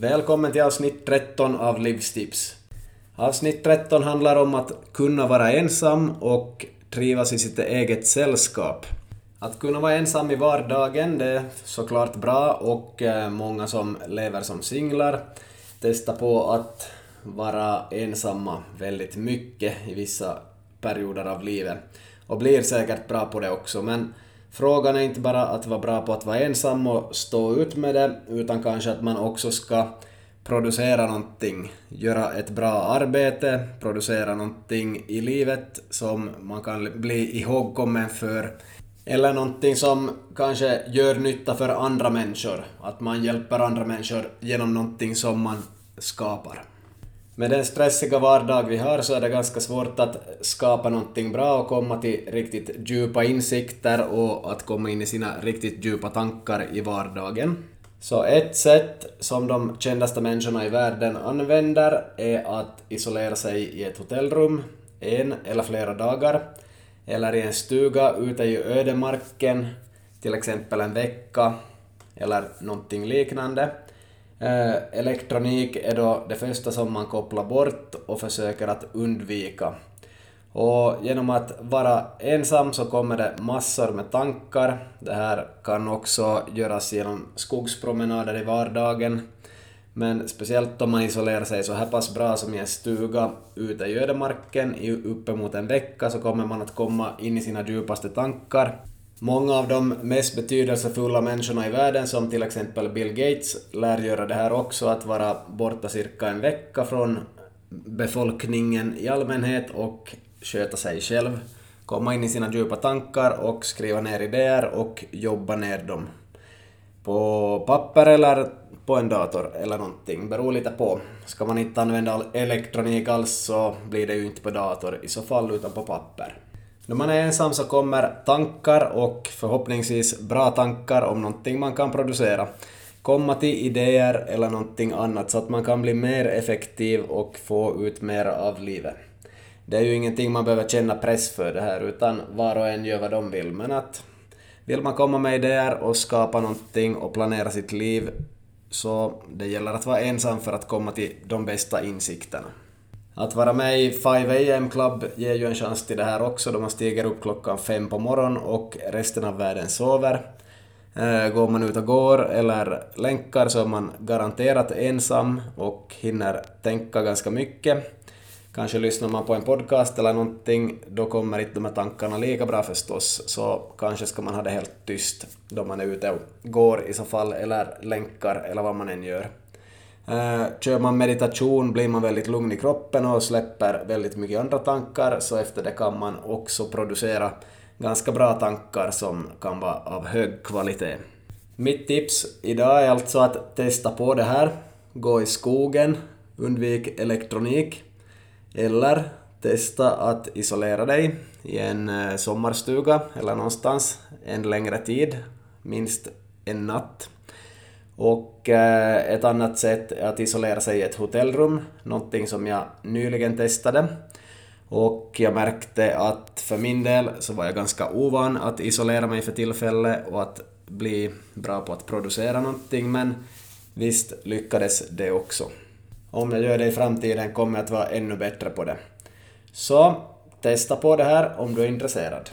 välkommen till avsnitt 13 av Livstips. Avsnitt 13 handlar om att kunna vara ensam och trivas i sitt eget sällskap. Att kunna vara ensam i vardagen, det är såklart bra och eh, många som lever som singlar testar på att vara ensamma väldigt mycket i vissa perioder av livet och blir säkert bra på det också men frågan är inte bara att vara bra på att vara ensam och stå ut med det utan kanske att man också ska producera någonting, göra ett bra arbete, producera någonting i livet som man kan bli ihågkommen för eller någonting som kanske gör nytta för andra människor. Att man hjälper andra människor genom någonting som man skapar. Med den stressiga vardag vi har så är det ganska svårt att skapa någonting bra och komma till riktigt djupa insikter och att komma in i sina riktigt djupa tankar i vardagen. Så ett sätt som de kändaste människorna i världen använder är att isolera sig i ett hotellrum en eller flera dagar eller i en stuga ute i ödemarken, till exempel en vecka eller någonting liknande. Eh, elektronik är då det första som man kopplar bort och försöker att undvika. Och genom att vara ensam så kommer det massor med tankar. Det här kan också göras genom skogspromenader i vardagen. Men speciellt om man isolerar sig så här pass bra som i en stuga ute i ödemarken i uppemot en vecka så kommer man att komma in i sina djupaste tankar. Många av de mest betydelsefulla människorna i världen, som till exempel Bill Gates, lär göra det här också, att vara borta cirka en vecka från befolkningen i allmänhet och sköta sig själv, komma in i sina djupa tankar och skriva ner idéer och jobba ner dem. På papper eller på en dator eller någonting, beror lite på. Ska man inte använda elektronik alls så blir det ju inte på dator i så fall utan på papper. När man är ensam så kommer tankar och förhoppningsvis bra tankar om någonting man kan producera komma till idéer eller någonting annat så att man kan bli mer effektiv och få ut mer av livet. Det är ju ingenting man behöver känna press för det här utan var och en gör vad de vill men att vill man komma med idéer och skapa någonting och planera sitt liv så det gäller att vara ensam för att komma till de bästa insikterna. Att vara med i 5 AM Club ger ju en chans till det här också då man stiger upp klockan fem på morgonen och resten av världen sover. Eh, går man ut och går eller länkar så är man garanterat ensam och hinner tänka ganska mycket. Kanske lyssnar man på en podcast eller någonting, då kommer inte de här tankarna lika bra förstås, så kanske ska man ha det helt tyst då man är ute och går i så fall, eller länkar eller vad man än gör. Eh, kör man meditation blir man väldigt lugn i kroppen och släpper väldigt mycket andra tankar, så efter det kan man också producera ganska bra tankar som kan vara av hög kvalitet. Mitt tips idag är alltså att testa på det här. Gå i skogen, undvik elektronik, eller testa att isolera dig i en eh, sommarstuga eller någonstans en längre tid, minst en natt. Och eh, ett annat sätt är att isolera sig i ett hotellrum, någonting som jag nyligen testade. Och jag märkte att för min del så var jag ganska ovan att isolera mig för tillfället och att bli bra på att producera någonting, men visst lyckades det också. Om jag gör det i framtiden kommer jag att vara ännu bättre på det. Så testa på det här om du är intresserad.